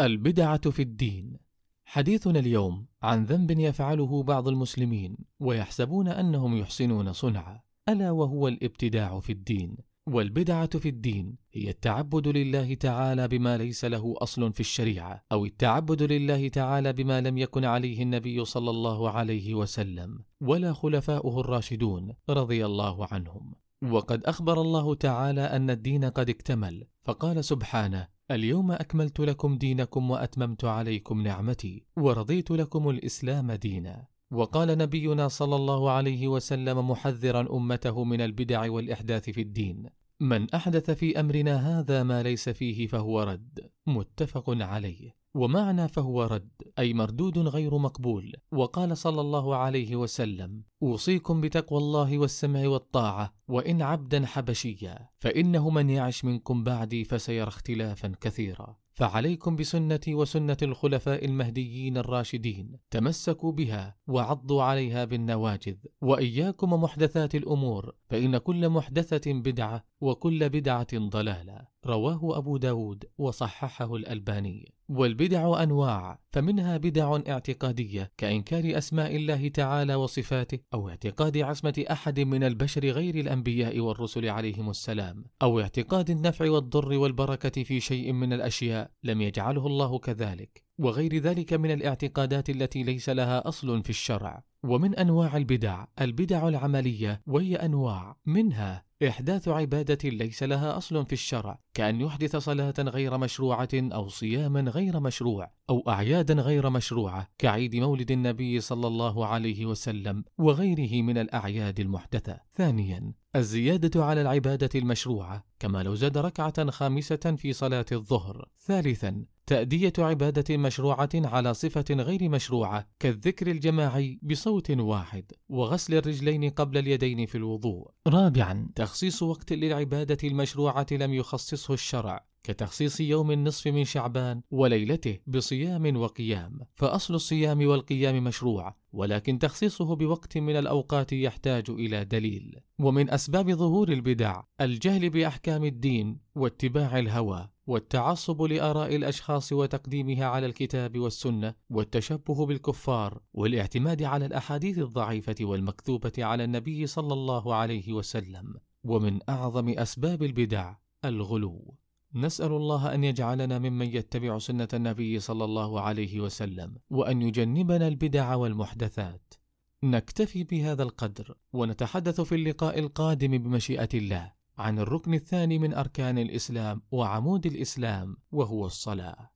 البدعة في الدين. حديثنا اليوم عن ذنب يفعله بعض المسلمين ويحسبون أنهم يحسنون صنعا. ألا وهو الابتداع في الدين. والبدعة في الدين هي التعبد لله تعالى بما ليس له أصل في الشريعة أو التعبد لله تعالى بما لم يكن عليه النبي صلى الله عليه وسلم ولا خلفاؤه الراشدون رضي الله عنهم. وقد أخبر الله تعالى أن الدين قد اكتمل فقال سبحانه اليوم أكملت لكم دينكم وأتممت عليكم نعمتي ورضيت لكم الإسلام دينا. وقال نبينا صلى الله عليه وسلم محذرا أمته من البدع والإحداث في الدين. من أحدث في أمرنا هذا ما ليس فيه فهو رد. متفق عليه. ومعنى فهو رد أي مردود غير مقبول. وقال صلى الله عليه وسلم أوصيكم بتقوى الله والسمع والطاعة وإن عبدا حبشيا فإنه من يعش منكم بعدي فسيرى اختلافا كثيرا. فعليكم بسنتي وسنة الخلفاء المهديين الراشدين تمسكوا بها وعضوا عليها بالنواجذ وإياكم محدثات الأمور فإن كل محدثة بدعة وكل بدعة ضلالة. رواه أبو داود وصححه الألباني. والبدع أنواع فمنها بدع اعتقادية كإنكار أسماء الله تعالى وصفاته أو اعتقاد عصمة أحد من البشر غير الأنبياء والرسل عليهم السلام أو اعتقاد النفع والضر والبركة في شيء من الأشياء لم يجعله الله كذلك. وغير ذلك من الاعتقادات التي ليس لها أصل في الشرع. ومن أنواع البدع البدع العملية وهي أنواع منها إحداث عبادة ليس لها أصل في الشرع كأن يحدث صلاة غير مشروعة أو صياما غير مشروع أو أعيادا غير مشروعة كعيد مولد النبي صلى الله عليه وسلم وغيره من الأعياد المحدثة. ثانيا الزيادة على العبادة المشروعة كما لو زاد ركعة خامسة في صلاة الظهر. ثالثا تأدية عبادة مشروعة على صفة غير مشروعة كالذكر الجماعي بصوت واحد وغسل الرجلين قبل اليدين في الوضوء. رابعا تخصيص وقت للعبادة المشروعة لم يخصصه الشرع كتخصيص يوم النصف من شعبان وليلته بصيام وقيام. فأصل الصيام والقيام مشروع ولكن تخصيصه بوقت من الأوقات يحتاج إلى دليل. ومن أسباب ظهور البدع الجهل بأحكام الدين واتباع الهوى. والتعصب لآراء الأشخاص وتقديمها على الكتاب والسنة والتشبه بالكفار والاعتماد على الأحاديث الضعيفة والمكذوبة على النبي صلى الله عليه وسلم ومن أعظم أسباب البدع الغلو. نسأل الله أن يجعلنا ممن يتبع سنة النبي صلى الله عليه وسلم وأن يجنبنا البدع والمحدثات. نكتفي بهذا القدر ونتحدث في اللقاء القادم بمشيئة الله. عن الركن الثاني من أركان الإسلام وعمود الإسلام وهو الصلاة.